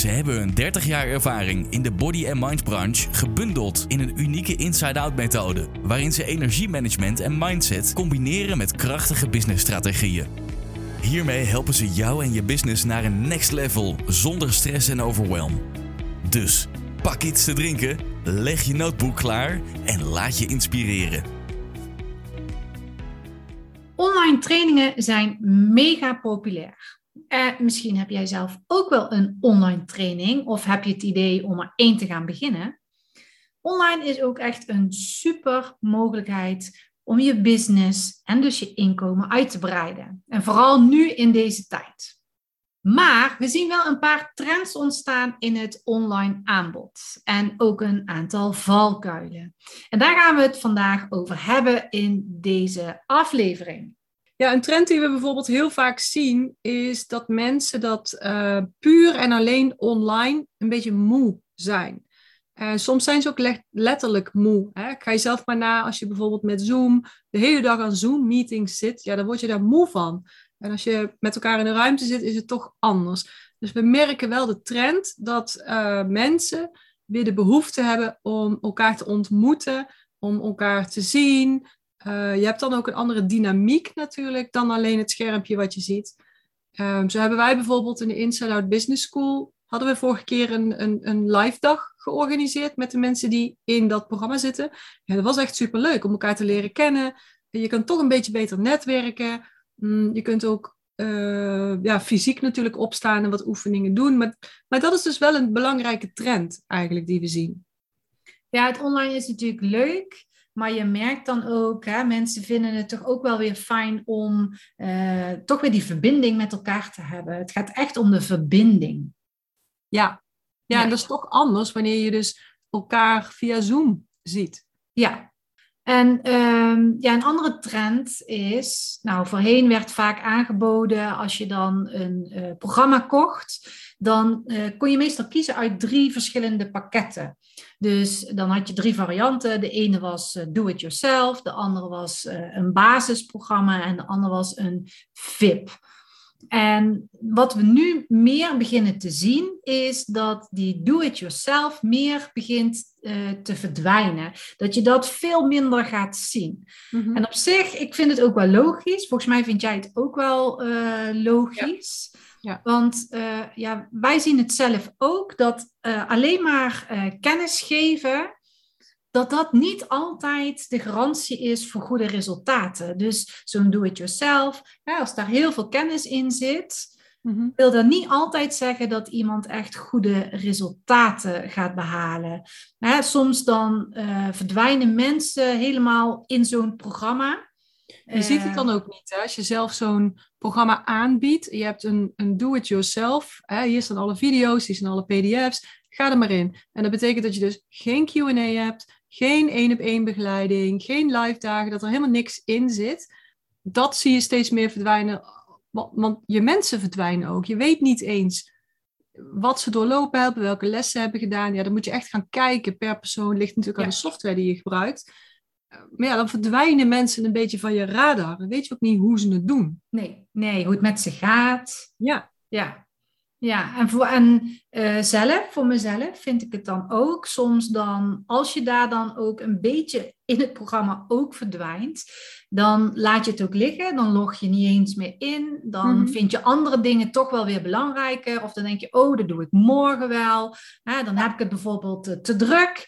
Ze hebben een 30 jaar ervaring in de body and mind branche gebundeld in een unieke inside-out methode, waarin ze energiemanagement en mindset combineren met krachtige businessstrategieën. Hiermee helpen ze jou en je business naar een next level zonder stress en overwhelm. Dus pak iets te drinken, leg je notebook klaar en laat je inspireren. Online trainingen zijn mega populair. Uh, misschien heb jij zelf ook wel een online training of heb je het idee om er één te gaan beginnen. Online is ook echt een super mogelijkheid om je business en dus je inkomen uit te breiden. En vooral nu in deze tijd. Maar we zien wel een paar trends ontstaan in het online aanbod en ook een aantal valkuilen. En daar gaan we het vandaag over hebben in deze aflevering. Ja, een trend die we bijvoorbeeld heel vaak zien is dat mensen dat uh, puur en alleen online een beetje moe zijn. Uh, soms zijn ze ook letterlijk moe. Hè? Ga je zelf maar na als je bijvoorbeeld met Zoom de hele dag aan Zoom-meetings zit, ja, dan word je daar moe van. En als je met elkaar in een ruimte zit, is het toch anders. Dus we merken wel de trend dat uh, mensen weer de behoefte hebben om elkaar te ontmoeten, om elkaar te zien, uh, je hebt dan ook een andere dynamiek natuurlijk dan alleen het schermpje wat je ziet. Um, zo hebben wij bijvoorbeeld in de Inside Out Business School, hadden we vorige keer een, een, een live dag georganiseerd met de mensen die in dat programma zitten. Ja, dat was echt super leuk om elkaar te leren kennen. Je kan toch een beetje beter netwerken. Mm, je kunt ook uh, ja, fysiek natuurlijk opstaan en wat oefeningen doen. Maar, maar dat is dus wel een belangrijke trend eigenlijk die we zien. Ja, het online is natuurlijk leuk. Maar je merkt dan ook, hè, mensen vinden het toch ook wel weer fijn om uh, toch weer die verbinding met elkaar te hebben. Het gaat echt om de verbinding. Ja, ja, ja. en dat is toch anders wanneer je dus elkaar via Zoom ziet. Ja, en um, ja, een andere trend is, nou voorheen werd vaak aangeboden als je dan een uh, programma kocht, dan uh, kon je meestal kiezen uit drie verschillende pakketten. Dus dan had je drie varianten. De ene was uh, do it yourself, de andere was een basisprogramma en de andere was een VIP. En wat we nu meer beginnen te zien, is dat die do-it-yourself meer begint uh, te verdwijnen. Dat je dat veel minder gaat zien. Mm-hmm. En op zich, ik vind het ook wel logisch. Volgens mij vind jij het ook wel uh, logisch. Ja. Ja. Want uh, ja, wij zien het zelf ook dat alleen maar kennis geven dat dat niet altijd de garantie is voor goede resultaten. Dus zo'n do-it-yourself, als daar heel veel kennis in zit, mm-hmm. wil dat niet altijd zeggen dat iemand echt goede resultaten gaat behalen. soms dan uh, verdwijnen mensen helemaal in zo'n programma. Je ziet het dan ook niet. Hè? Als je zelf zo'n programma aanbiedt, je hebt een, een do-it-yourself. Hier staan alle video's, hier staan alle pdf's. Ga er maar in. En dat betekent dat je dus geen Q&A hebt, geen één op één begeleiding, geen live dagen, dat er helemaal niks in zit. Dat zie je steeds meer verdwijnen, want je mensen verdwijnen ook. Je weet niet eens wat ze doorlopen hebben, welke lessen ze hebben gedaan. Ja, dan moet je echt gaan kijken per persoon. Ligt natuurlijk aan de software die je gebruikt. Maar ja, dan verdwijnen mensen een beetje van je radar. Dan weet je ook niet hoe ze het doen. Nee, nee hoe het met ze gaat. Ja. Ja, ja, en, voor, en uh, zelf, voor mezelf vind ik het dan ook soms dan, als je daar dan ook een beetje in het programma ook verdwijnt, dan laat je het ook liggen, dan log je niet eens meer in, dan mm-hmm. vind je andere dingen toch wel weer belangrijker, of dan denk je, oh, dat doe ik morgen wel, hè, dan heb ik het bijvoorbeeld uh, te druk.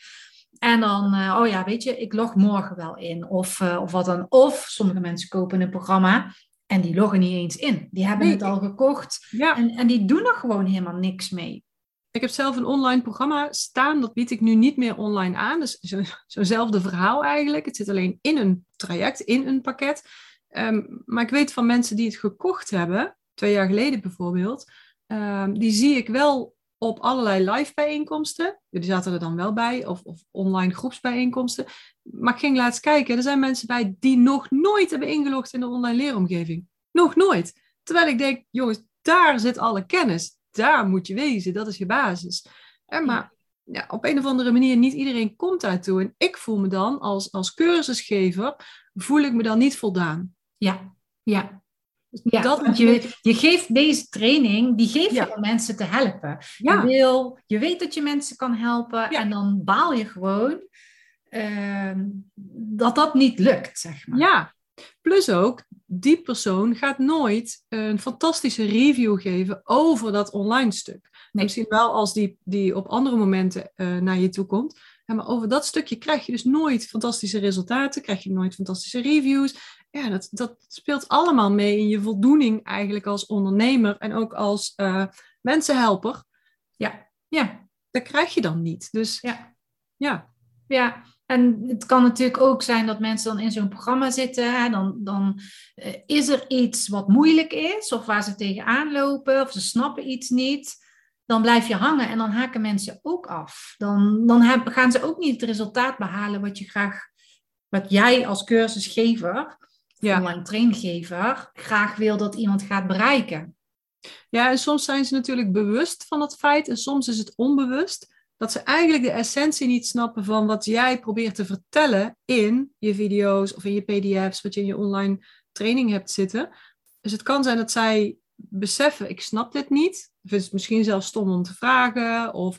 En dan, uh, oh ja, weet je, ik log morgen wel in. Of, of wat dan. Of sommige mensen kopen een programma en die loggen niet eens in. Die hebben het al gekocht ja. en, en die doen er gewoon helemaal niks mee. Ik heb zelf een online programma staan, dat bied ik nu niet meer online aan. Dus zo'nzelfde verhaal eigenlijk. Het zit alleen in een traject, in een pakket. Um, maar ik weet van mensen die het gekocht hebben, twee jaar geleden bijvoorbeeld, um, die zie ik wel op allerlei live bijeenkomsten. Die zaten er dan wel bij, of, of online groepsbijeenkomsten. Maar ik ging laatst kijken, er zijn mensen bij die nog nooit hebben ingelogd in de online leeromgeving. Nog nooit. Terwijl ik denk, jongens, daar zit alle kennis. Daar moet je wezen, dat is je basis. En maar ja, op een of andere manier, niet iedereen komt daartoe. En ik voel me dan als, als cursusgever, voel ik me dan niet voldaan. Ja, ja. Ja, dat, want je, je geeft deze training, die geef je om mensen te helpen. Ja. Je, wil, je weet dat je mensen kan helpen en dan baal je gewoon ehm, dat dat niet lukt, zeg maar. Ja, plus ook, die persoon gaat nooit een fantastische review geven over dat online stuk. Misschien wel als die, die op andere momenten uh, naar je toe komt. maar over dat stukje krijg je dus nooit fantastische resultaten, krijg je nooit fantastische reviews ja, dat, dat speelt allemaal mee in je voldoening eigenlijk als ondernemer en ook als uh, mensenhelper. Ja, ja. Dat krijg je dan niet. Dus ja. ja. Ja, en het kan natuurlijk ook zijn dat mensen dan in zo'n programma zitten. Hè, dan dan uh, is er iets wat moeilijk is, of waar ze tegenaan lopen, of ze snappen iets niet. Dan blijf je hangen en dan haken mensen ook af. Dan, dan heb, gaan ze ook niet het resultaat behalen wat je graag, wat jij als cursusgever ja. online traingever graag wil dat iemand gaat bereiken. Ja, en soms zijn ze natuurlijk bewust van het feit en soms is het onbewust dat ze eigenlijk de essentie niet snappen van wat jij probeert te vertellen in je video's of in je pdf's, wat je in je online training hebt zitten. Dus het kan zijn dat zij beseffen, ik snap dit niet. Of is het misschien zelfs stom om te vragen. Of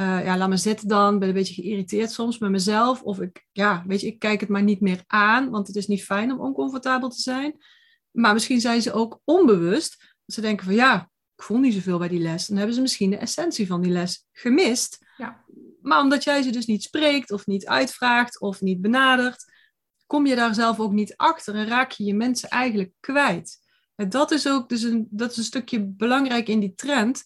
uh, ja, laat me zitten dan. Ben een beetje geïrriteerd soms met mezelf. Of ik, ja, weet je, ik kijk het maar niet meer aan, want het is niet fijn om oncomfortabel te zijn. Maar misschien zijn ze ook onbewust. Dat ze denken van ja, ik voel niet zoveel bij die les. Dan hebben ze misschien de essentie van die les gemist. Ja. Maar omdat jij ze dus niet spreekt of niet uitvraagt of niet benadert, kom je daar zelf ook niet achter en raak je je mensen eigenlijk kwijt. En dat is ook dus een, dat is een stukje belangrijk in die trend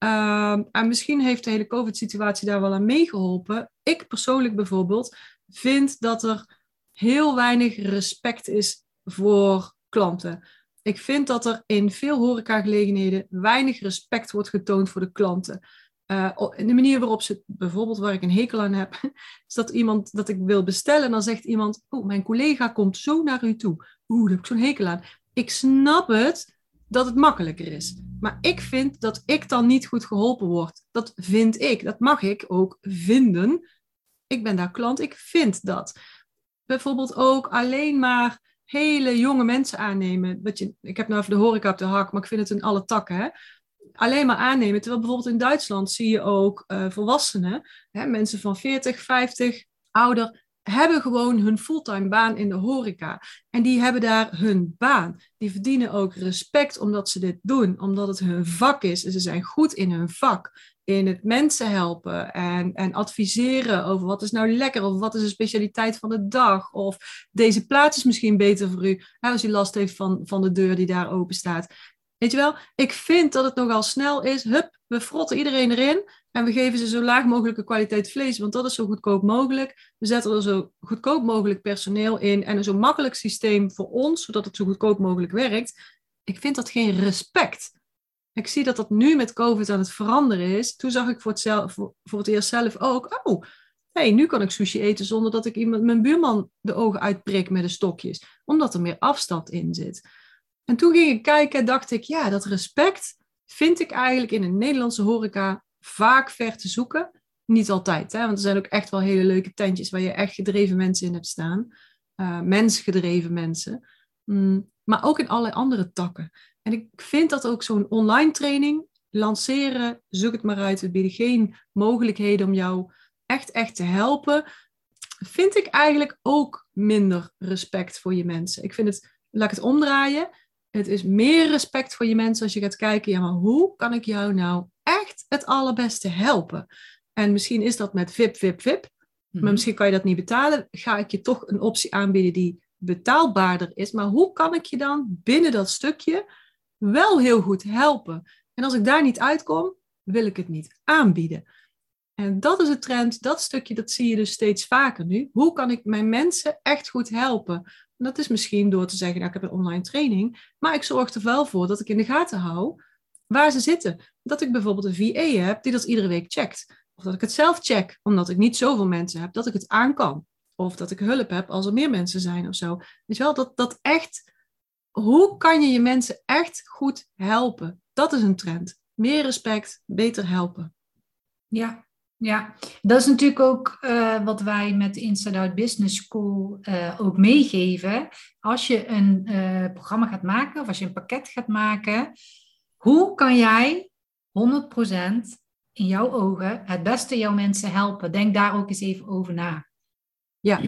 Ehm, en misschien heeft de hele COVID-situatie daar wel aan meegeholpen. Ik persoonlijk bijvoorbeeld vind dat er heel weinig respect is voor klanten. Ik vind dat er in veel horecagelegenheden weinig respect wordt getoond voor de klanten. Uh, de manier waarop ze, bijvoorbeeld waar ik een hekel aan heb, is dat iemand dat ik wil bestellen en dan zegt iemand, oh, mijn collega komt zo naar u toe. Oeh, daar heb ik zo'n hekel aan. Ik snap het dat het makkelijker is. Maar ik vind dat ik dan niet goed geholpen word. Dat vind ik. Dat mag ik ook vinden. Ik ben daar klant, ik vind dat. Bijvoorbeeld ook alleen maar hele jonge mensen aannemen. Dat je, ik heb nou even de horeca op de hak, maar ik vind het in alle takken. Hè? Alleen maar aannemen. Terwijl bijvoorbeeld in Duitsland zie je ook uh, volwassenen, hè, mensen van 40, 50, ouder, hebben gewoon hun fulltime baan in de horeca. En die hebben daar hun baan. Die verdienen ook respect omdat ze dit doen, omdat het hun vak is. En ze zijn goed in hun vak. In het mensen helpen en, en adviseren over wat is nou lekker of wat is de specialiteit van de dag. Of deze plaats is misschien beter voor u als u last heeft van, van de deur die daar open staat. Weet je wel, ik vind dat het nogal snel is. Hup, we frotten iedereen erin. En we geven ze zo laag mogelijke kwaliteit vlees, want dat is zo goedkoop mogelijk. We zetten er zo goedkoop mogelijk personeel in en een zo makkelijk systeem voor ons, zodat het zo goedkoop mogelijk werkt. Ik vind dat geen respect. Ik zie dat dat nu met COVID aan het veranderen is. Toen zag ik voor het, zelf, voor, voor het eerst zelf ook, oh, hey, nu kan ik sushi eten zonder dat ik iemand, mijn buurman de ogen uitprik met de stokjes, omdat er meer afstand in zit. En toen ging ik kijken en dacht ik, ja, dat respect vind ik eigenlijk in een Nederlandse horeca vaak ver te zoeken. Niet altijd, hè? want er zijn ook echt wel hele leuke tentjes waar je echt gedreven mensen in hebt staan. Uh, mensgedreven mensen. Mm, maar ook in allerlei andere takken. En ik vind dat ook zo'n online training, lanceren, zoek het maar uit. We bieden geen mogelijkheden om jou echt, echt te helpen. Vind ik eigenlijk ook minder respect voor je mensen. Ik vind het, laat ik het omdraaien. Het is meer respect voor je mensen als je gaat kijken, ja, maar hoe kan ik jou nou echt het allerbeste helpen? En misschien is dat met VIP, VIP, VIP. Maar mhm. misschien kan je dat niet betalen. Ga ik je toch een optie aanbieden die betaalbaarder is. Maar hoe kan ik je dan binnen dat stukje wel heel goed helpen? En als ik daar niet uitkom, wil ik het niet aanbieden. En dat is de trend, dat stukje, dat zie je dus steeds vaker nu. Hoe kan ik mijn mensen echt goed helpen? dat is misschien door te zeggen, nou, ik heb een online training, maar ik zorg er wel voor dat ik in de gaten hou waar ze zitten. Dat ik bijvoorbeeld een VA heb die dat iedere week checkt. Of dat ik het zelf check, omdat ik niet zoveel mensen heb, dat ik het aan kan. Of dat ik hulp heb als er meer mensen zijn of zo. Je wel, dat, dat echt, hoe kan je je mensen echt goed helpen? Dat is een trend. Meer respect, beter helpen. Ja, ja, dat is natuurlijk ook uh, wat wij met de Inside Out Business School uh, ook meegeven. Als je een uh, programma gaat maken of als je een pakket gaat maken, hoe kan jij 100% in jouw ogen het beste jouw mensen helpen? Denk daar ook eens even over na. Ja,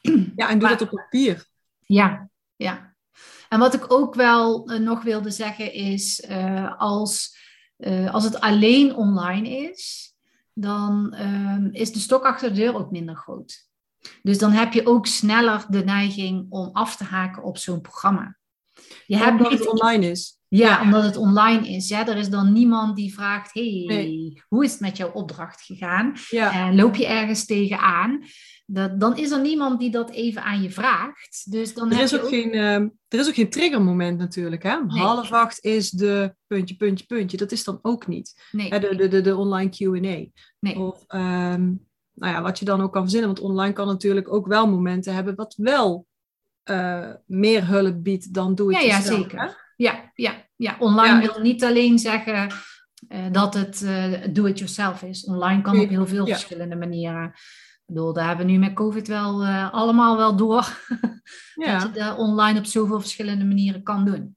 ja en doe dat op papier. Ja, ja. En wat ik ook wel nog wilde zeggen is, als, als het alleen online is, dan um, is de stok achter de deur ook minder groot. Dus dan heb je ook sneller de neiging om af te haken op zo'n programma. Je hebt omdat niet... het online is. Ja, omdat het online is. Ja, er is dan niemand die vraagt: hey, hoe is het met jouw opdracht gegaan? Ja. Loop je ergens tegenaan? Dat, dan is er niemand die dat even aan je vraagt. Dus dan er, is ook, geen, uh, er is ook geen triggermoment natuurlijk. Hè? Half acht is de puntje, puntje, puntje. Dat is dan ook niet. Nee. Hè, de, de, de, de online Q&A. Nee. Of um, nou ja, wat je dan ook kan verzinnen. Want online kan natuurlijk ook wel momenten hebben wat wel uh, meer hulp biedt dan doe het ja, ja, zeker. Ja, ja, ja, online wil niet alleen zeggen uh, dat het uh, do-it-yourself is. Online kan op heel veel verschillende manieren. Ik bedoel, daar hebben we nu met COVID wel uh, allemaal wel door. Dat je dat online op zoveel verschillende manieren kan doen.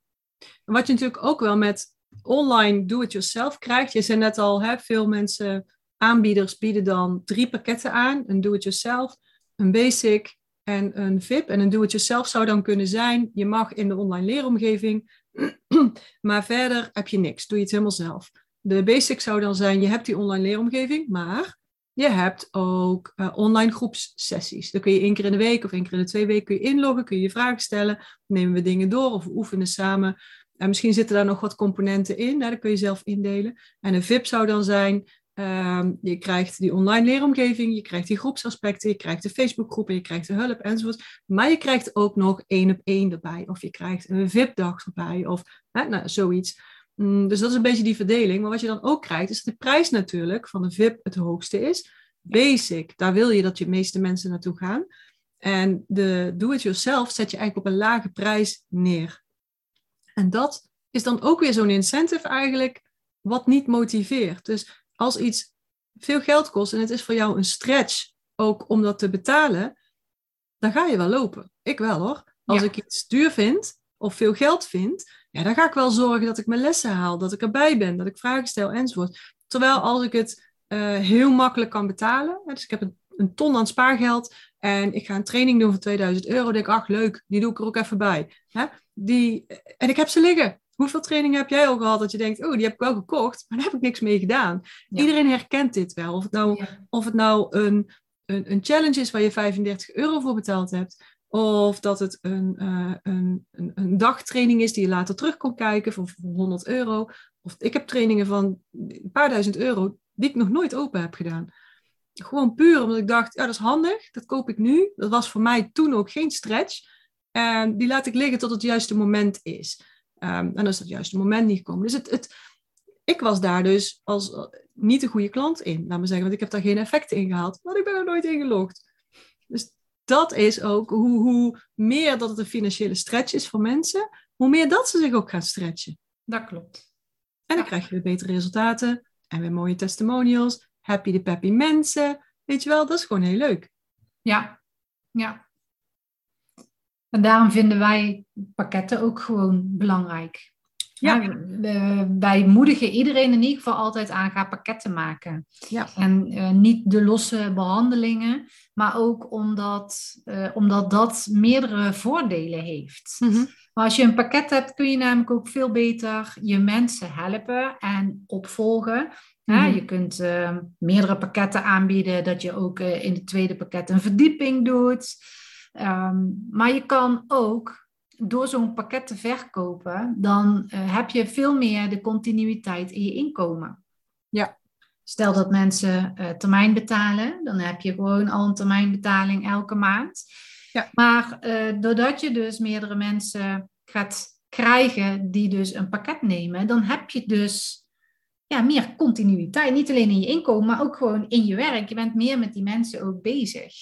Wat je natuurlijk ook wel met online do-it-yourself krijgt. Je zei net al, hè, veel mensen, aanbieders bieden dan drie pakketten aan. Een do-it-yourself, een basic en een VIP. En een do-it-yourself zou dan kunnen zijn, je mag in de online leeromgeving, maar verder heb je niks. Doe je het helemaal zelf. De basic zou dan zijn, je hebt die online leeromgeving, maar je hebt ook uh, online groepssessies. Dan kun je één keer in de week of één keer in de twee weken inloggen, kun je je vragen stellen, nemen we dingen door of we oefenen samen. En misschien zitten daar nog wat componenten in, hè, dat kun je zelf indelen. En een VIP zou dan zijn, uh, je krijgt die online leeromgeving, je krijgt die groepsaspecten, je krijgt de Facebookgroepen, je krijgt de hulp enzovoort. Maar je krijgt ook nog één op één erbij, of je krijgt een VIP-dag erbij, of hè, nou, zoiets. Mm, dus dat is een beetje die verdeling. Maar wat je dan ook krijgt, is dat de prijs natuurlijk van de VIP het hoogste is. Basic, daar wil je dat je meeste mensen naartoe gaan. En de do-it-yourself zet je eigenlijk op een lage prijs neer. En dat is dan ook weer zo'n incentive eigenlijk, wat niet motiveert. Dus als iets veel geld kost en het is voor jou een stretch ook om dat te betalen, dan ga je wel lopen. Ik wel hoor. Als ik iets duur vind of veel geld vind, ja, dan ga ik wel zorgen dat ik mijn lessen haal, dat ik erbij ben, dat ik vragen stel enzovoort. Terwijl als ik het uh, heel makkelijk kan betalen, dus ik heb een, een, ton aan spaargeld en ik ga een training doen voor 2000 euro, denk ik, ach leuk, die doe ik er ook even bij. Hè? Die, en ik heb ze liggen. Hoeveel trainingen heb jij al gehad dat je denkt, oh, die heb ik wel gekocht, maar daar heb ik niks mee gedaan. Iedereen herkent dit wel. Of het nou, of het nou een, een, een challenge is waar je 35 euro voor betaald hebt, of dat het een, uh, een, een, een, dagtraining is die je later terug kon kijken voor, voor 100 euro. Of ik heb trainingen van een paar duizend euro die ik nog nooit open heb gedaan. Gewoon puur omdat ik dacht, ja, dat is handig, dat koop ik nu. Dat was voor mij toen ook geen stretch. En die laat ik liggen tot het juiste moment is. Um, en dan is dat juiste moment niet gekomen. Dus het, het, ik was daar dus als uh, niet een goede klant in, laat maar zeggen. Want ik heb daar geen effecten in gehaald. Want ik ben er nooit ingelogd. Dus dat is ook hoe, hoe meer dat het een financiële stretch is voor mensen, hoe meer dat ze zich ook gaan stretchen. Dat klopt. En dan krijg je weer betere resultaten en weer mooie testimonials, happy de peppy mensen. Weet je wel, dat is gewoon heel leuk. Ja, ja. En daarom vinden wij pakketten ook gewoon belangrijk. Ja. wij moedigen iedereen in ieder geval altijd aan, ga pakketten maken. Ja. En uh, niet de losse behandelingen, maar ook omdat, uh, omdat dat meerdere voordelen heeft. Mm -hmm. Maar als je een pakket hebt, kun je namelijk ook veel beter je mensen helpen en opvolgen. Mm -hmm. je kunt uh, meerdere pakketten aanbieden, dat je ook in het tweede pakket een verdieping doet. Um, maar je kan ook door zo'n pakket te verkopen, dan uh, heb je veel meer de continuïteit in je inkomen. Ja. Stel dat mensen uh, termijn betalen, dan heb je gewoon al een termijnbetaling elke maand. Ja. Maar uh, doordat je dus meerdere mensen gaat krijgen die dus een pakket nemen, dan heb je dus ja, meer continuïteit. Niet alleen in je inkomen, maar ook gewoon in je werk. Je bent meer met die mensen ook bezig.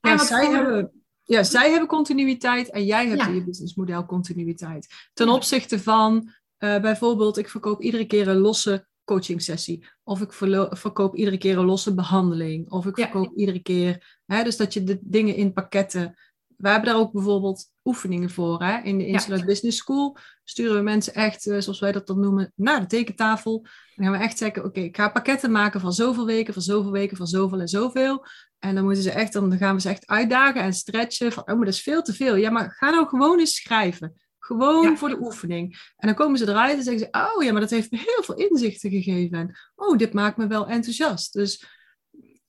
Ja, zij, hebben, ja zij hebben continuïteit en jij hebt in je businessmodel continuïteit. Ten opzichte van uh, bijvoorbeeld, ik verkoop iedere keer een losse coaching sessie. Of ik verkoop iedere keer een losse behandeling. Of ik verkoop iedere keer. Hè, dus dat je de dingen in pakketten. We hebben daar ook bijvoorbeeld oefeningen voor. Hè? In de Insular Business School sturen we mensen echt, eh, zoals wij dat dan noemen, naar de tekentafel. Dan gaan we echt zeggen, oké, ik ga pakketten maken van zoveel weken, van zoveel weken, van zoveel en zoveel. En dan moeten ze echt, dan gaan we ze echt uitdagen en stretchen. Van, oh, maar dat is veel te veel. Ja, maar ga nou gewoon eens schrijven. Gewoon voor de oefening. En dan komen ze eruit en zeggen ze, oh ja, maar dat heeft me heel veel inzichten gegeven. En oh, dit maakt me wel enthousiast. Dus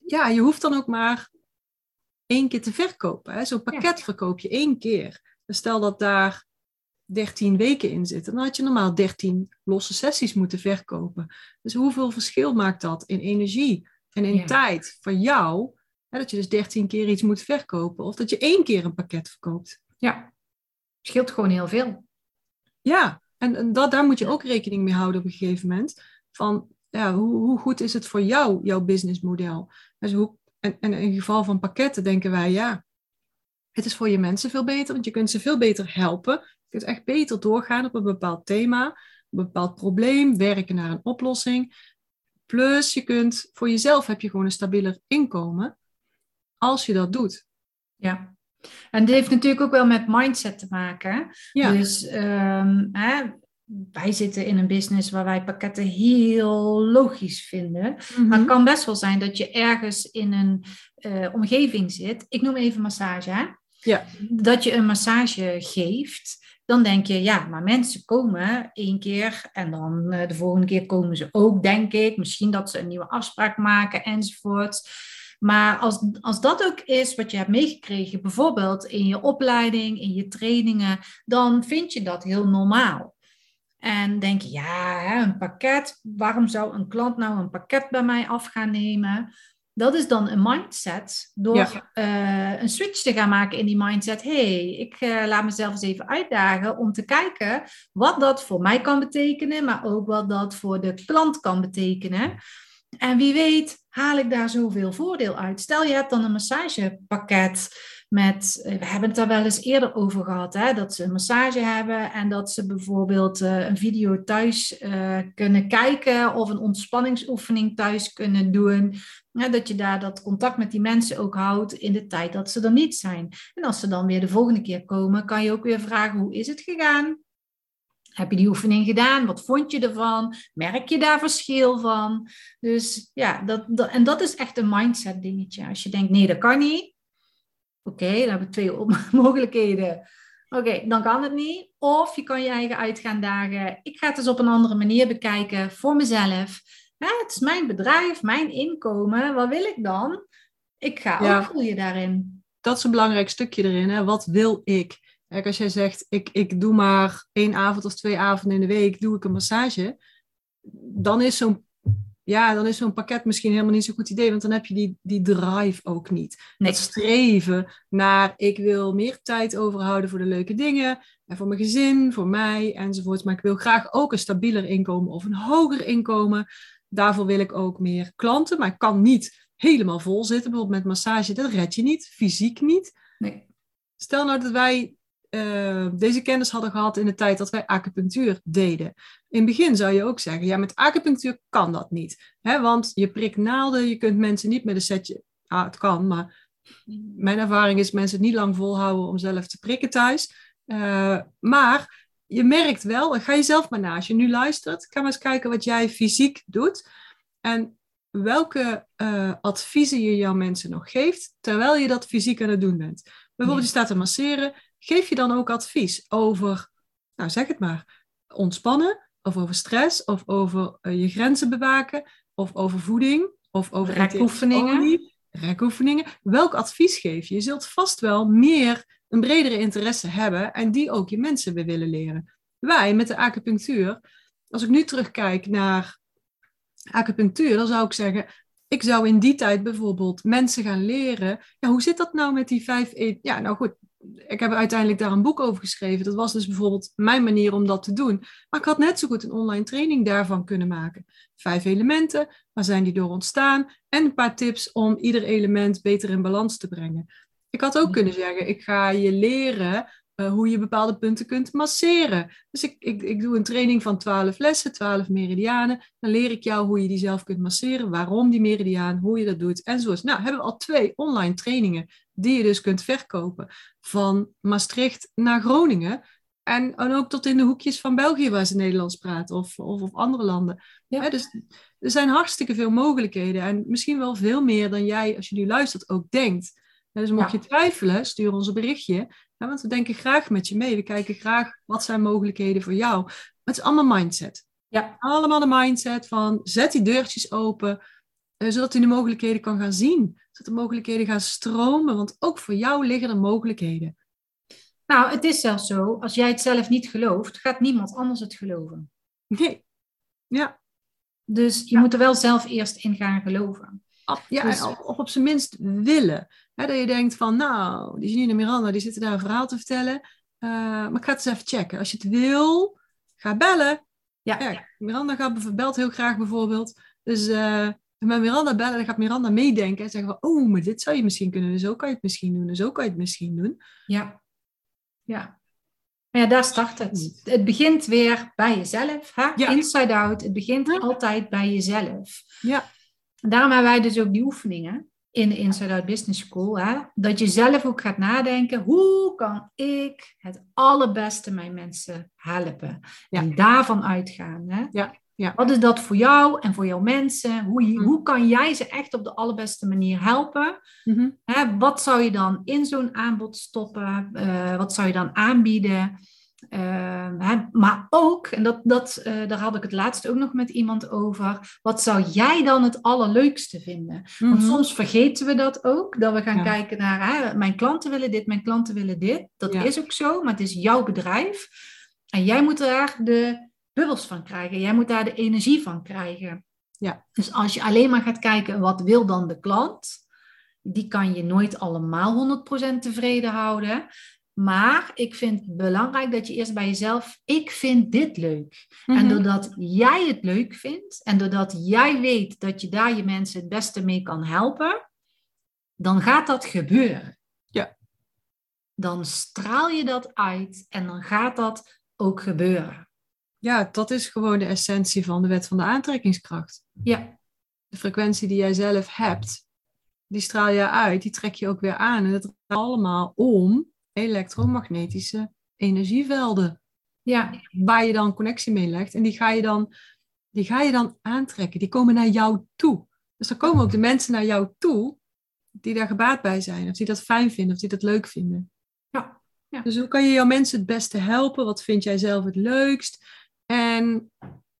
ja, je hoeft dan ook maar één keer te verkopen. Zo'n pakket verkoop je één keer. Dus stel dat daar 13 weken in zitten, dan had je normaal 13 losse sessies moeten verkopen. Dus hoeveel verschil maakt dat in energie en in tijd van jou? Hè, dat je dus 13 keer iets moet verkopen of dat je één keer een pakket verkoopt. Ja, scheelt gewoon heel veel. Ja, en, dat, daar moet je ook rekening mee houden op een gegeven moment. Van ja, hoe, hoe goed is het voor jou, jouw businessmodel? Dus hoe, en, en in geval van pakketten denken wij, ja, het is voor je mensen veel beter, want je kunt ze veel beter helpen. Je kunt echt beter doorgaan op een bepaald thema, een bepaald probleem, werken naar een oplossing. Plus, je kunt voor jezelf heb je gewoon een stabieler inkomen als je dat doet. Ja, en dit heeft natuurlijk ook wel met mindset te maken. Ja. Dus um, hè, wij zitten in een business waar wij pakketten heel logisch vinden. Maar het mhm. kan best wel zijn dat je ergens in een uh, omgeving zit. Ik noem even massage. Hè? Ja. Dat je een massage geeft. Dan denk je, ja, maar mensen komen één keer en dan uh, de volgende keer komen ze ook, denk ik. Misschien dat ze een nieuwe afspraak maken enzovoort. Maar als, als dat ook is wat je hebt meegekregen, bijvoorbeeld in je opleiding, in je trainingen, dan vind je dat heel normaal. En denk je, ja, een pakket, waarom zou een klant nou een pakket bij mij af gaan nemen? Dat is dan een mindset. Door eh, een switch te gaan maken in die mindset. hey, ik uh, laat mezelf eens even uitdagen om te kijken wat dat voor mij kan betekenen, maar ook wat dat voor de klant kan betekenen. En wie weet haal ik daar zoveel voordeel uit. Stel je hebt dan een massagepakket met, eh, we hebben het daar wel eens eerder over gehad, hè, dat ze een massage hebben en dat ze bijvoorbeeld uh, een video thuis uh, kunnen kijken of een ontspanningsoefening thuis kunnen doen. dat je daar dat contact met die mensen ook houdt in de tijd dat ze er niet zijn. En als ze dan weer de volgende keer komen, kan je ook weer vragen, hoe is het gegaan? Heb je die oefening gedaan? Wat vond je ervan? Merk je daar verschil van? Dus ja, dat en dat is echt een mindset dingetje. Als je denkt, nee, dat kan niet. Oké, dan hebben we twee mogelijkheden. Oké, dan kan het niet. Of je kan je eigen uit gaan dagen. Ik ga het eens op een andere manier bekijken voor mezelf. het is mijn bedrijf, mijn inkomen. Wat wil ik dan? Ik ga ook groeien daarin. Dat is een belangrijk stukje erin. Hè? Wat wil ik? Kijk, als jij zegt, ik, ik doe maar één avond of twee avonden in de week, doe ik een massage. Dan is zo'n ja, dan is zo'n pakket misschien helemaal niet zo'n goed idee, want dan heb je die, die drive ook niet. Nee. Dat streven naar, ik wil meer tijd overhouden voor de leuke dingen, en voor mijn gezin, voor mij enzovoort. Maar ik wil graag ook een stabieler inkomen of een hoger inkomen. Daarvoor wil ik ook meer klanten, maar ik kan niet helemaal vol zitten. Bijvoorbeeld met massage, dat red je niet, fysiek niet. Nee. Stel nou dat wij uh, deze kennis hadden gehad in de tijd dat wij acupunctuur deden. In het begin zou je ook zeggen, ja, met acupunctuur kan dat niet. Hè? Want je prikt naalden, je kunt mensen niet met een setje... Ah, het kan, maar mijn ervaring is mensen het niet lang volhouden om zelf te prikken thuis. Uh, maar je merkt wel, ga je zelf maar na. Als je nu luistert, ga maar eens kijken wat jij fysiek doet. En welke uh, adviezen je jouw mensen nog geeft, terwijl je dat fysiek aan het doen bent. Bijvoorbeeld, je staat te masseren geef je dan ook advies over, nou zeg het maar, ontspannen, of over stress, of over uh, je grenzen bewaken, of over voeding, of over rekoefeningen. Rekoefeningen. Welk advies geef je? Je zult vast wel meer, een bredere interesse hebben en die ook je mensen weer willen leren. Wij met de acupunctuur, als ik nu terugkijk naar acupunctuur, dan zou ik zeggen, ik zou in die tijd bijvoorbeeld mensen gaan leren, ja, hoe zit dat nou met die vijf, ja, nou goed, ik heb uiteindelijk daar een boek over geschreven. Dat was dus bijvoorbeeld mijn manier om dat te doen. Maar ik had net zo goed een online training daarvan kunnen maken. Vijf elementen, waar zijn die door ontstaan? En een paar tips om ieder element beter in balans te brengen. Ik had ook kunnen zeggen, ik ga je leren uh, hoe je bepaalde punten kunt masseren. Dus ik, ik, ik doe een training van 12 lessen, 12 meridianen. Dan leer ik jou hoe je die zelf kunt masseren, waarom die meridiaan, hoe je dat doet enzovoort. Nou, hebben we al twee online trainingen die je dus kunt verkopen. Van Maastricht naar Groningen. En, en ook tot in de hoekjes van België waar ze Nederlands praten of, of, of andere landen. Ja. dus er zijn hartstikke veel mogelijkheden. En misschien wel veel meer dan jij, als je nu luistert, ook denkt. Dus mocht je twijfelen, stuur ons een berichtje. want we denken graag met je mee. We kijken graag wat zijn mogelijkheden voor jou. het is allemaal mindset. Ja. Allemaal de mindset van zet die deurtjes open, zodat je de mogelijkheden kan gaan zien. Zodat de mogelijkheden gaan stromen. Want ook voor jou liggen er mogelijkheden. Nou, het is zelfs zo, als jij het zelf niet gelooft, gaat niemand anders het geloven. Nee. Ja. Dus je moet er wel zelf eerst in gaan geloven. Ja, dus, of op zijn minst willen. dat je denkt van, nou, die Janine en Miranda, die zitten daar een verhaal te vertellen. Uh, maar ik ga het eens even checken. Als je het wil, ga bellen. Ja. ja Miranda gaat, belt heel graag bijvoorbeeld. Dus uh, met Miranda bellen, dan gaat Miranda meedenken. En zeggen van, oh, maar dit zou je misschien kunnen doen. Zo kan je het misschien doen. En zo kan je het misschien doen. Ja. Ja. Maar ja, daar start het. Het begint weer bij jezelf. Hè? Ja. Inside out. Het begint altijd bij jezelf. Ja. Daarom hebben wij dus ook die oefeningen in de Inside Out Business School. Hè? Dat je zelf ook gaat nadenken, hoe kan ik het allerbeste mijn mensen helpen? En daarvan uitgaan. Hè? Ja. Ja. Wat is dat voor jou en voor jouw mensen? Hoe, mm. hoe kan jij ze echt op de allerbeste manier helpen? Mm wat zou je dan in zo'n aanbod stoppen? Uh, wat zou je dan aanbieden? Uh, maar ook, en dat, dat, uh, daar had ik het laatst ook nog met iemand over, wat zou jij dan het allerleukste vinden? Want mhm. soms vergeten we dat ook, dat we gaan kijken naar, hè, mijn klanten willen dit, mijn klanten willen dit. Dat is ook zo, maar het is jouw bedrijf. En jij moet daar de bubbels van krijgen, jij moet daar de energie van krijgen. Ja. Dus als je alleen maar gaat kijken, wat wil dan de klant? Die kan je nooit allemaal 100% tevreden houden. Maar ik vind het belangrijk dat je eerst bij jezelf, ik vind dit leuk. En mhm. doordat jij het leuk vindt en doordat jij weet dat je daar je mensen het beste mee kan helpen, dan gaat dat gebeuren. Ja. Dan straal je dat uit en dan gaat dat ook gebeuren. Ja, dat is gewoon de essentie van de wet van de aantrekkingskracht. Ja. De frequentie die jij zelf hebt, die straal je uit, die trek je ook weer aan. En dat gaat allemaal om elektromagnetische energievelden. Ja. Waar je dan connectie mee legt. En die ga, je dan, die ga je dan aantrekken. Die komen naar jou toe. Dus dan komen ook de mensen naar jou toe die daar gebaat bij zijn. Of die dat fijn vinden, of die dat leuk vinden. Ja. ja. Dus hoe kan je jouw mensen het beste helpen? Wat vind jij zelf het leukst? En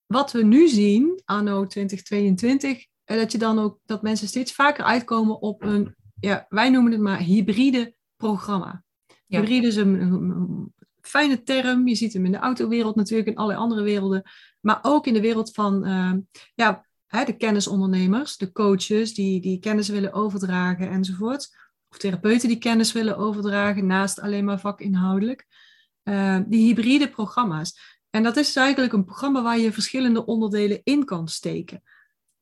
wat we nu zien, anno 2022, eh, dat je dan ook dat mensen steeds vaker uitkomen op een, ja, wij noemen het maar hybride programma. Ja. Hybride is een, fijne term. Je ziet hem in de autowereld natuurlijk, in allerlei andere werelden. Maar ook in de wereld van uh, ja, hè, de kennisondernemers, de coaches die, die kennis willen overdragen enzovoort. Of therapeuten die kennis willen overdragen naast alleen maar vakinhoudelijk. Uh, die hybride programma's. En dat is eigenlijk een programma waar je verschillende onderdelen in kan steken.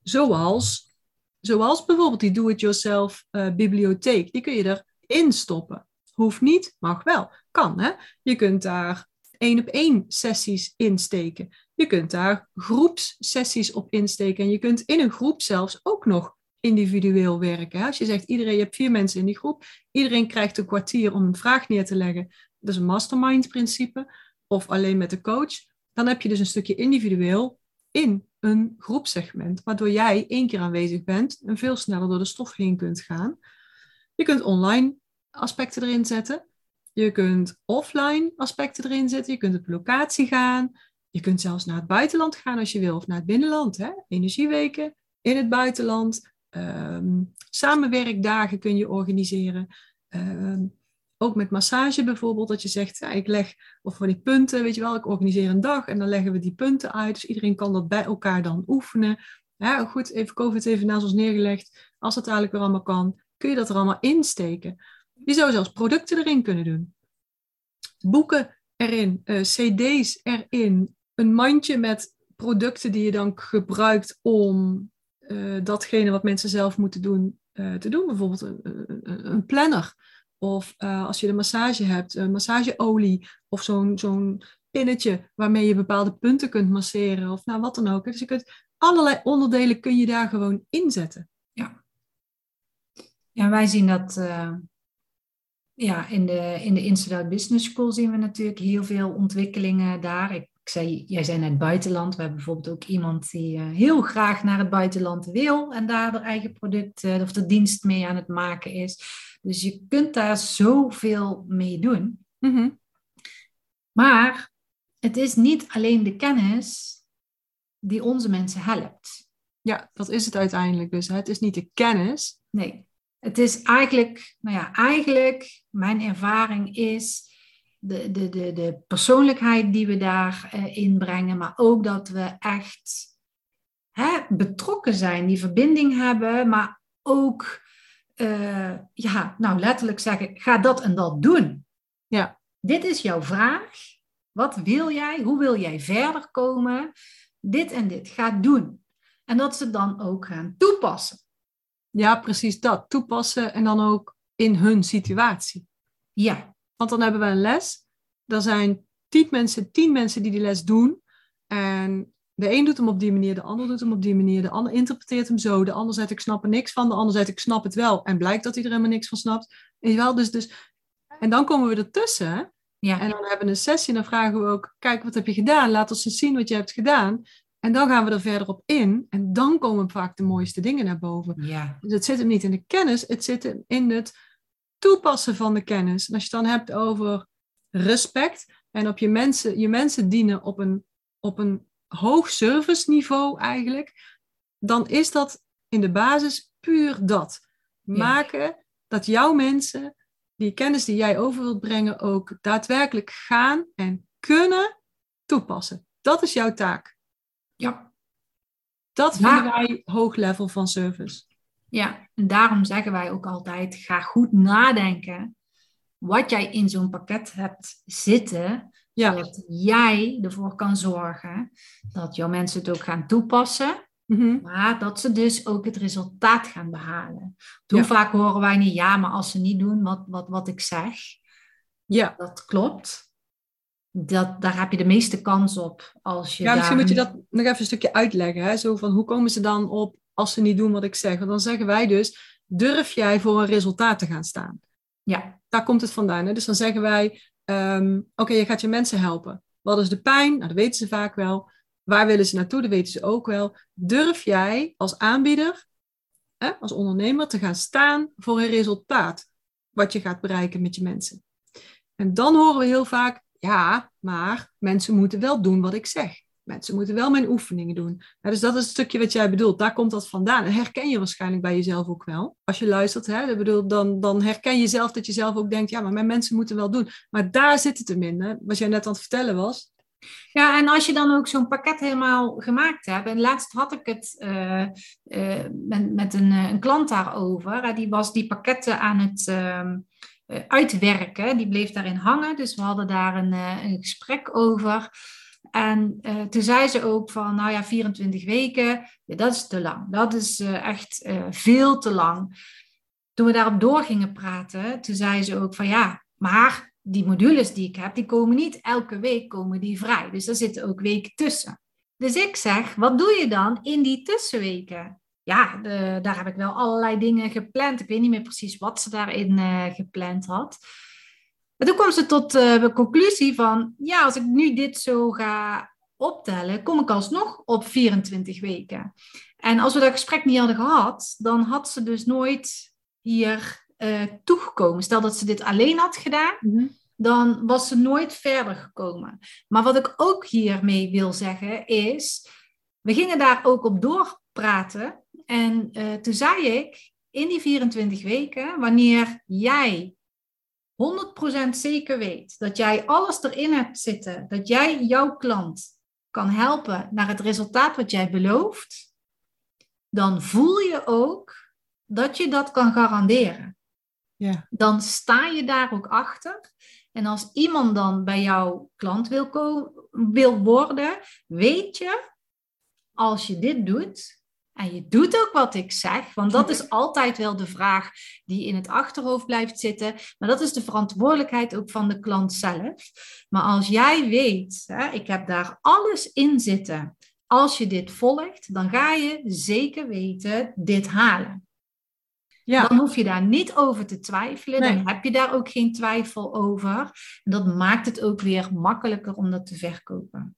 Zoals, zoals bijvoorbeeld die do-it-yourself uh, bibliotheek. Die kun je erin stoppen. Hoeft niet, mag wel. Kan, hè? Je kunt daar één op één sessies insteken. Je kunt daar groepssessies op insteken. En je kunt in een groep zelfs ook nog individueel werken. Als je zegt, iedereen, je hebt vier mensen in die groep. Iedereen krijgt een kwartier om een vraag neer te leggen. Dat is een mastermind principe. Of alleen met de coach. Dan heb je dus een stukje individueel in een groepsegment. Waardoor jij één keer aanwezig bent en veel sneller door de stof heen kunt gaan. Je kunt online aspecten erin zetten. Je kunt offline aspecten erin zetten. Je kunt op locatie gaan. Je kunt zelfs naar het buitenland gaan als je wil, of naar het binnenland. Hè? Energieweken in het buitenland. Ehm, samenwerkdagen kun je organiseren. Ehm, ook met massage bijvoorbeeld, dat je zegt, ja, ik leg, of voor die punten, weet je wel, ik organiseer een dag en dan leggen we die punten uit. Dus iedereen kan dat bij elkaar dan oefenen. Goed, even COVID even naast ons neergelegd. Als het eigenlijk weer allemaal kan, kun je dat er allemaal insteken. Je zou zelfs producten erin kunnen doen. Boeken erin, uh, cd's erin, een mandje met producten die je dan gebruikt om uh, datgene wat mensen zelf moeten doen, uh, te doen. Bijvoorbeeld een, een planner. Of als je de massage hebt, een massageolie. Of zo'n zo'n pinnetje waarmee je bepaalde punten kunt masseren. Of nou, wat dan ook. Dus je kunt allerlei onderdelen kun je daar gewoon inzetten. Ja. Ja, wij zien dat ja, in de, in de Inside Business School zien we natuurlijk heel veel ontwikkelingen daar. Ik, zei, jij zei het buitenland. We hebben bijvoorbeeld ook iemand die heel graag naar het buitenland wil en daar haar eigen product of de dienst mee aan het maken is. Dus je kunt daar zoveel mee doen. Mm-hmm. Maar het is niet alleen de kennis die onze mensen helpt. Ja, dat is het uiteindelijk dus. Het is niet de kennis. Nee, het is eigenlijk, nou ja, eigenlijk, mijn ervaring is de, de, de, de persoonlijkheid die we daarin uh, inbrengen, maar ook dat we echt hè, betrokken zijn, die verbinding hebben, maar ook, uh, ja, nou letterlijk zeggen, ga dat en dat doen. Ja. Dit is jouw vraag. Wat wil jij? Hoe wil jij verder komen? Dit en dit. Ga doen. En dat ze dan ook gaan toepassen. Ja, precies dat. Toepassen en dan ook in hun situatie. Ja. Want dan hebben we een les. Er zijn tien mensen, tien mensen die die les doen. En de een doet hem op die manier, de ander doet hem op die manier. De ander interpreteert hem zo. De ander zegt ik snap er niks van. De ander zegt ik snap het wel. En blijkt dat hij er helemaal niks van snapt. En, wel, dus, dus, en dan komen we ertussen. Ja. En dan hebben we een sessie en dan vragen we ook, kijk wat heb je gedaan? Laat ons eens zien wat je hebt gedaan. En dan gaan we er verder op in. En dan komen vaak de mooiste dingen naar boven. Ja. Dus het zit hem niet in de kennis, het zit hem in het toepassen van de kennis. En als je het dan hebt over respect en op je mensen, je mensen dienen op een, op een hoog serviceniveau eigenlijk, dan is dat in de basis puur dat. Maken dat jouw mensen die kennis die jij over wilt brengen ook daadwerkelijk gaan en kunnen toepassen. Dat is jouw taak. Ja. Dat vinden wij hoog level van service. Ja, en daarom zeggen wij ook altijd: ga goed nadenken wat jij in zo'n pakket hebt zitten, ja. zodat jij ervoor kan zorgen dat jouw mensen het ook gaan toepassen, mm-hmm. maar dat ze dus ook het resultaat gaan behalen. Hoe Ja. vaak horen wij niet, ja, maar als ze niet doen wat, wat, wat ik zeg, Ja, dat klopt. Dat, daar heb je de meeste kans op als je ja misschien daar moet je dat nog even een stukje uitleggen. Hè? Zo van, hoe komen ze dan op als ze niet doen wat ik zeg? Want dan zeggen wij dus, durf jij voor een resultaat te gaan staan? Ja, Daar komt het vandaan. Hè? Dus dan zeggen wij, ehm, oké, je gaat je mensen helpen. Wat is de pijn? Nou, dat weten ze vaak wel. Waar willen ze naartoe? Dat weten ze ook wel. Durf jij als aanbieder, hè, als ondernemer, te gaan staan voor een resultaat wat je gaat bereiken met je mensen? En dan horen we heel vaak, ja, maar mensen moeten wel doen wat ik zeg. Mensen moeten wel mijn oefeningen doen. Ja, dus dat is het stukje wat jij bedoelt. Daar komt dat vandaan. En herken je waarschijnlijk bij jezelf ook wel. Als je luistert, hè, bedoel, dan, dan herken je zelf dat je zelf ook denkt, ja, maar mijn mensen moeten wel doen. Maar daar zit het hem in. Wat jij net aan het vertellen was. Ja, en als je dan ook zo'n pakket helemaal gemaakt hebt. En laatst had ik het eh, eh, met, met een, eh, een klant daarover. Die was die pakketten aan het ehm, eh, uitwerken. Die bleef daarin hangen. Dus we hadden daar een, een gesprek over. En eh, toen zei ze ook van, nou ja, 24 weken, ja, dat is te lang. Dat is eh, echt eh, veel te lang. Toen we daarop door gingen praten, toen zei ze ook van, ja, maar die modules die ik heb, die komen niet elke week komen die vrij. Dus er zitten ook weken tussen. Dus ik zeg, wat doe je dan in die tussenweken? Ja, daar heb ik wel allerlei dingen gepland. Ik weet niet meer precies wat ze daarin gepland had. Maar toen kwam ze tot eh, de conclusie van, ja, als ik nu dit zo ga optellen, kom ik alsnog op 24 weken. En als we dat gesprek niet hadden gehad, dan had ze dus nooit hier eh, toegekomen. Stel dat ze dit alleen had gedaan, dan was ze nooit verder gekomen. Maar wat ik ook hiermee wil zeggen is, we gingen daar ook op doorpraten. En eh, toen zei ik, in die 24 weken, wanneer jij 100% zeker weet dat jij alles erin hebt zitten, dat jij jouw klant kan helpen naar het resultaat wat jij belooft, dan voel je ook dat je dat kan garanderen. Ja. dan sta je daar ook achter. En als iemand dan bij jouw klant wil, wil worden, weet je, als je dit doet, en je doet ook wat ik zeg, want dat is altijd wel de vraag die in het achterhoofd blijft zitten, maar dat is de verantwoordelijkheid ook van de klant zelf. Maar als jij weet, hè, ik heb daar alles in zitten, als je dit volgt, dan ga je zeker weten dit halen. Ja. Dan hoef je daar niet over te twijfelen. Nee. Dan heb je daar ook geen twijfel over. En dat maakt het ook weer makkelijker om dat te verkopen.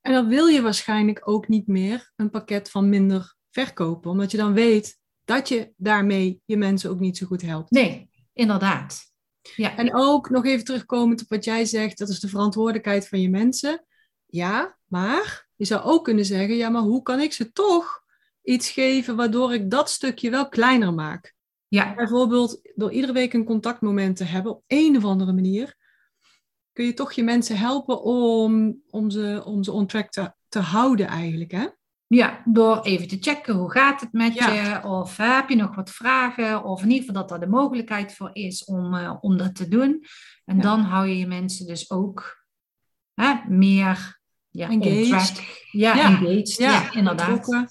En dan wil je waarschijnlijk ook niet meer een pakket van minder verkopen, omdat je dan weet dat je daarmee je mensen ook niet zo goed helpt. Nee, inderdaad. Ja, En ook nog even terugkomend op wat jij zegt, dat is de verantwoordelijkheid van je mensen. Ja, maar je zou ook kunnen zeggen, ja, maar hoe kan ik ze toch iets geven waardoor ik dat stukje wel kleiner maak? ja, Bijvoorbeeld door iedere week een contactmoment te hebben op een of andere manier, kun je toch je mensen helpen om, om, ze, om ze on track te, te houden eigenlijk. Hè? Ja, door even te checken hoe gaat het met Ja. je. Of heb je nog wat vragen. Of in ieder geval dat er de mogelijkheid voor is om, eh, om dat te doen. En Ja. dan hou je je mensen dus ook hè, meer ja, Engaged. Ja, Ja. engaged. Ja, inderdaad. betrokken.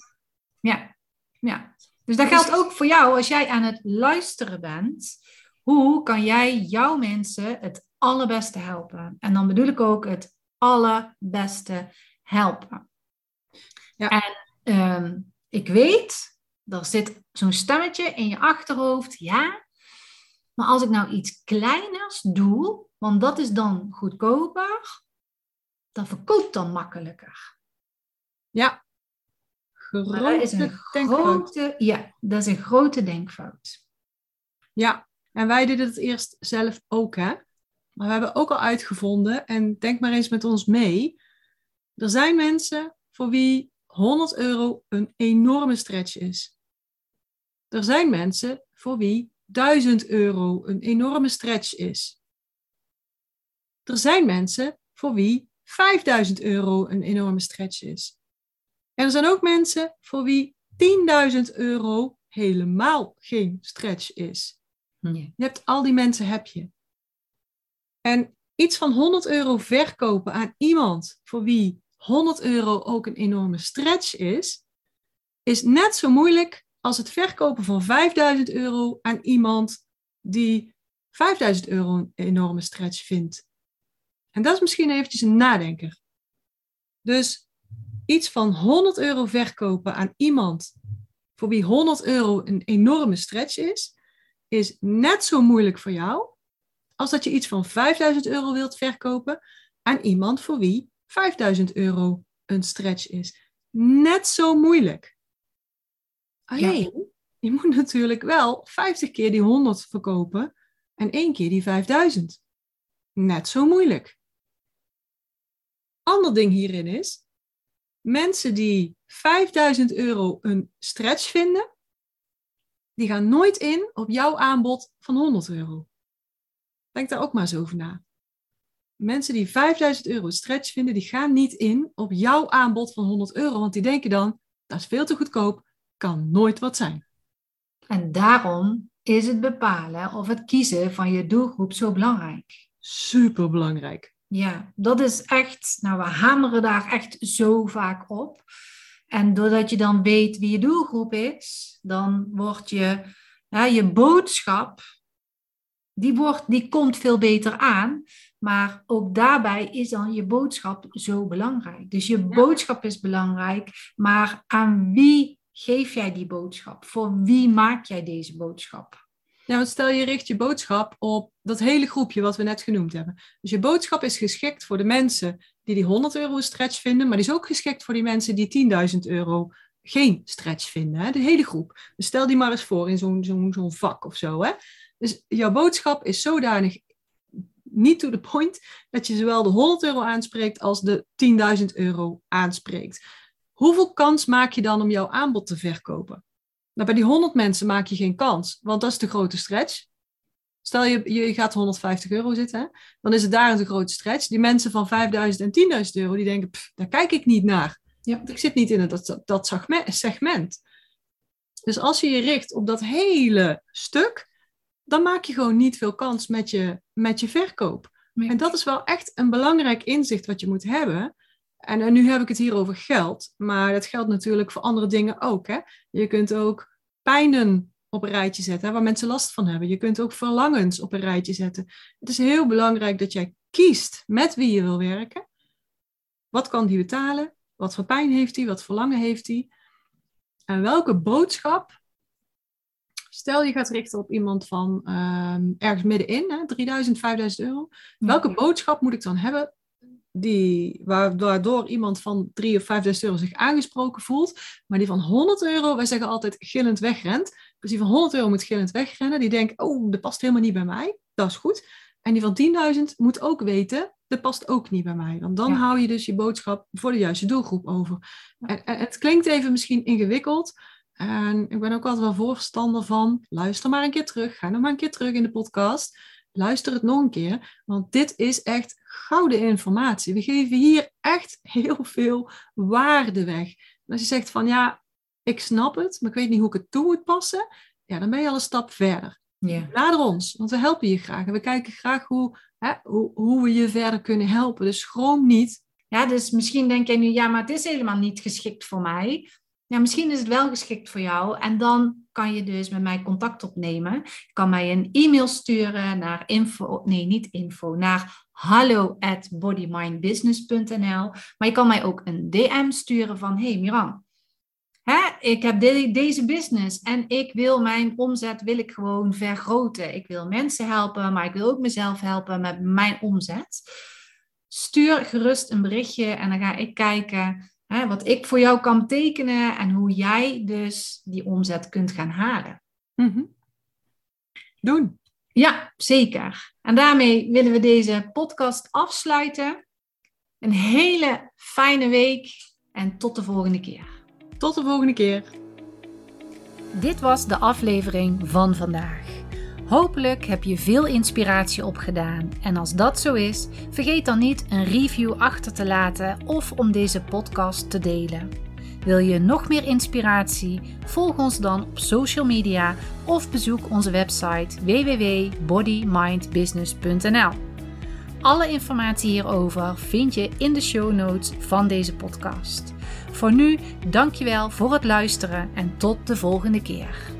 Ja, ja. Dus dat geldt ook voor jou als jij aan het luisteren bent. Hoe kan jij jouw mensen het allerbeste helpen? En dan bedoel ik ook het allerbeste helpen. Ja. En ehm, ik weet, er zit zo'n stemmetje in je achterhoofd. Ja, maar als ik nou iets kleiners doe, want dat is dan goedkoper, dan verkoopt dan makkelijker. Ja. Dat is een Grote denkfout. grote, ja, dat is een grote denkfout. Ja, en wij deden het eerst zelf ook, hè. Maar we hebben ook al uitgevonden, en denk maar eens met ons mee. Er zijn mensen voor wie 100 euro een enorme stretch is. Er zijn mensen voor wie 1000 euro een enorme stretch is. Er zijn mensen voor wie 5000 euro een enorme stretch is. En er zijn ook mensen voor wie 10.000 euro helemaal geen stretch is. Je hebt al die mensen heb je. En iets van 100 euro verkopen aan iemand voor wie 100 euro ook een enorme stretch is, is net zo moeilijk als het verkopen van 5000 euro aan iemand die 5000 euro een enorme stretch vindt. En dat is misschien eventjes een nadenker. Dus iets van 100 euro verkopen aan iemand voor wie 100 euro een enorme stretch is, is net zo moeilijk voor jou als dat je iets van 5000 euro wilt verkopen aan iemand voor wie 5000 euro een stretch is. Net zo moeilijk. Alleen, je moet natuurlijk wel 50 keer die 100 verkopen en één keer die 5000. Net zo moeilijk. Ander ding hierin is, mensen die 5000 euro een stretch vinden, die gaan nooit in op jouw aanbod van 100 euro. Denk daar ook maar eens over na. Mensen die 5000 euro stretch vinden, die gaan niet in op jouw aanbod van 100 euro, want die denken dan, dat is veel te goedkoop, kan nooit wat zijn. En daarom is het bepalen of het kiezen van je doelgroep zo belangrijk. Super belangrijk. Ja, dat is echt, nou we hameren daar echt zo vaak op. En doordat je dan weet wie je doelgroep is, dan wordt je, ja, je boodschap, die, wordt, die komt veel beter aan. Maar ook daarbij is dan je boodschap zo belangrijk. Dus je boodschap is belangrijk, maar aan wie geef jij die boodschap? Voor wie maak jij deze boodschap? Ja, want stel je richt je boodschap op dat hele groepje wat we net genoemd hebben. Dus je boodschap is geschikt voor de mensen die die 100 euro een stretch vinden, maar die is ook geschikt voor die mensen die 10.000 euro geen stretch vinden. Hè? De hele groep. Dus stel die maar eens voor in zo'n zo'n zo'n vak of zo. Hè? Dus jouw boodschap is zodanig niet to the point dat je zowel de 100 euro aanspreekt als de 10.000 euro aanspreekt. Hoeveel kans maak je dan om jouw aanbod te verkopen? Nou, bij die 100 mensen maak je geen kans, want dat is de grote stretch. Stel je, je gaat 150 euro zitten, hè? dan is het daar een grote stretch. Die mensen van 5000 en 10.000 euro, die denken, pff, daar kijk ik niet naar. Ja. Want ik zit niet in het, dat, dat segment- segment. Dus als je je richt op dat hele stuk, dan maak je gewoon niet veel kans met je, met je verkoop. En dat is wel echt een belangrijk inzicht wat je moet hebben. En, en, nu heb ik het hier over geld, maar dat geldt natuurlijk voor andere dingen ook. Hè? Je kunt ook pijnen op een rijtje zetten, waar mensen last van hebben. Je kunt ook verlangens op een rijtje zetten. Het is heel belangrijk dat jij kiest met wie je wil werken. Wat kan die betalen? Wat voor pijn heeft hij? Wat verlangen heeft hij? En welke boodschap Stel je gaat richten op iemand van uh, ergens middenin, hè, 3000, 5000 euro. Welke boodschap moet ik dan hebben die, waardoor iemand van 3 of 5000 euro zich aangesproken voelt, maar die van 100 euro, wij zeggen altijd gillend wegrent. Dus die van 100 euro moet gillend wegrennen. Die denkt, oh, dat past helemaal niet bij mij. Dat is goed. En die van 10.000 moet ook weten, dat past ook niet bij mij. Want dan hou je dus je boodschap voor de juiste doelgroep over. En, en, het klinkt even misschien ingewikkeld, en ik ben ook altijd wel voorstander van, luister maar een keer terug, ga nog maar een keer terug in de podcast. Luister het nog een keer, want dit is echt gouden informatie. We geven hier echt heel veel waarde weg. En als je zegt van ja, ik snap het, maar ik weet niet hoe ik het toe moet passen, ja, dan ben je al een stap verder. Ja. Laat ons, want we helpen je graag. En we kijken graag hoe, hè, hoe, hoe we je verder kunnen helpen. Dus schroom niet. Ja, dus misschien denk je nu, ja, maar het is helemaal niet geschikt voor mij ja, misschien is het wel geschikt voor jou. En dan kan je dus met mij contact opnemen. Kan mij een e-mail sturen naar info, nee, niet info, naar hallo at. Maar je kan mij ook een DM sturen van, hey Miran, hè, ik heb deze business en ik wil mijn omzet wil ik gewoon vergroten. Ik wil mensen helpen, maar ik wil ook mezelf helpen met mijn omzet. Stuur gerust een berichtje en dan ga ik kijken Hè, wat ik voor jou kan betekenen en hoe jij dus die omzet kunt gaan halen. Mm Doen. Ja, zeker. En daarmee willen we deze podcast afsluiten. Een hele fijne week en tot de volgende keer. Tot de volgende keer. Dit was de aflevering van vandaag. Hopelijk heb je veel inspiratie opgedaan en als dat zo is, vergeet dan niet een review achter te laten of om deze podcast te delen. Wil je nog meer inspiratie? Volg ons dan op social media of bezoek onze website www.bodymindbusiness.nl. Alle informatie hierover vind je in de show notes van deze podcast. Voor nu, dankjewel voor het luisteren en tot de volgende keer.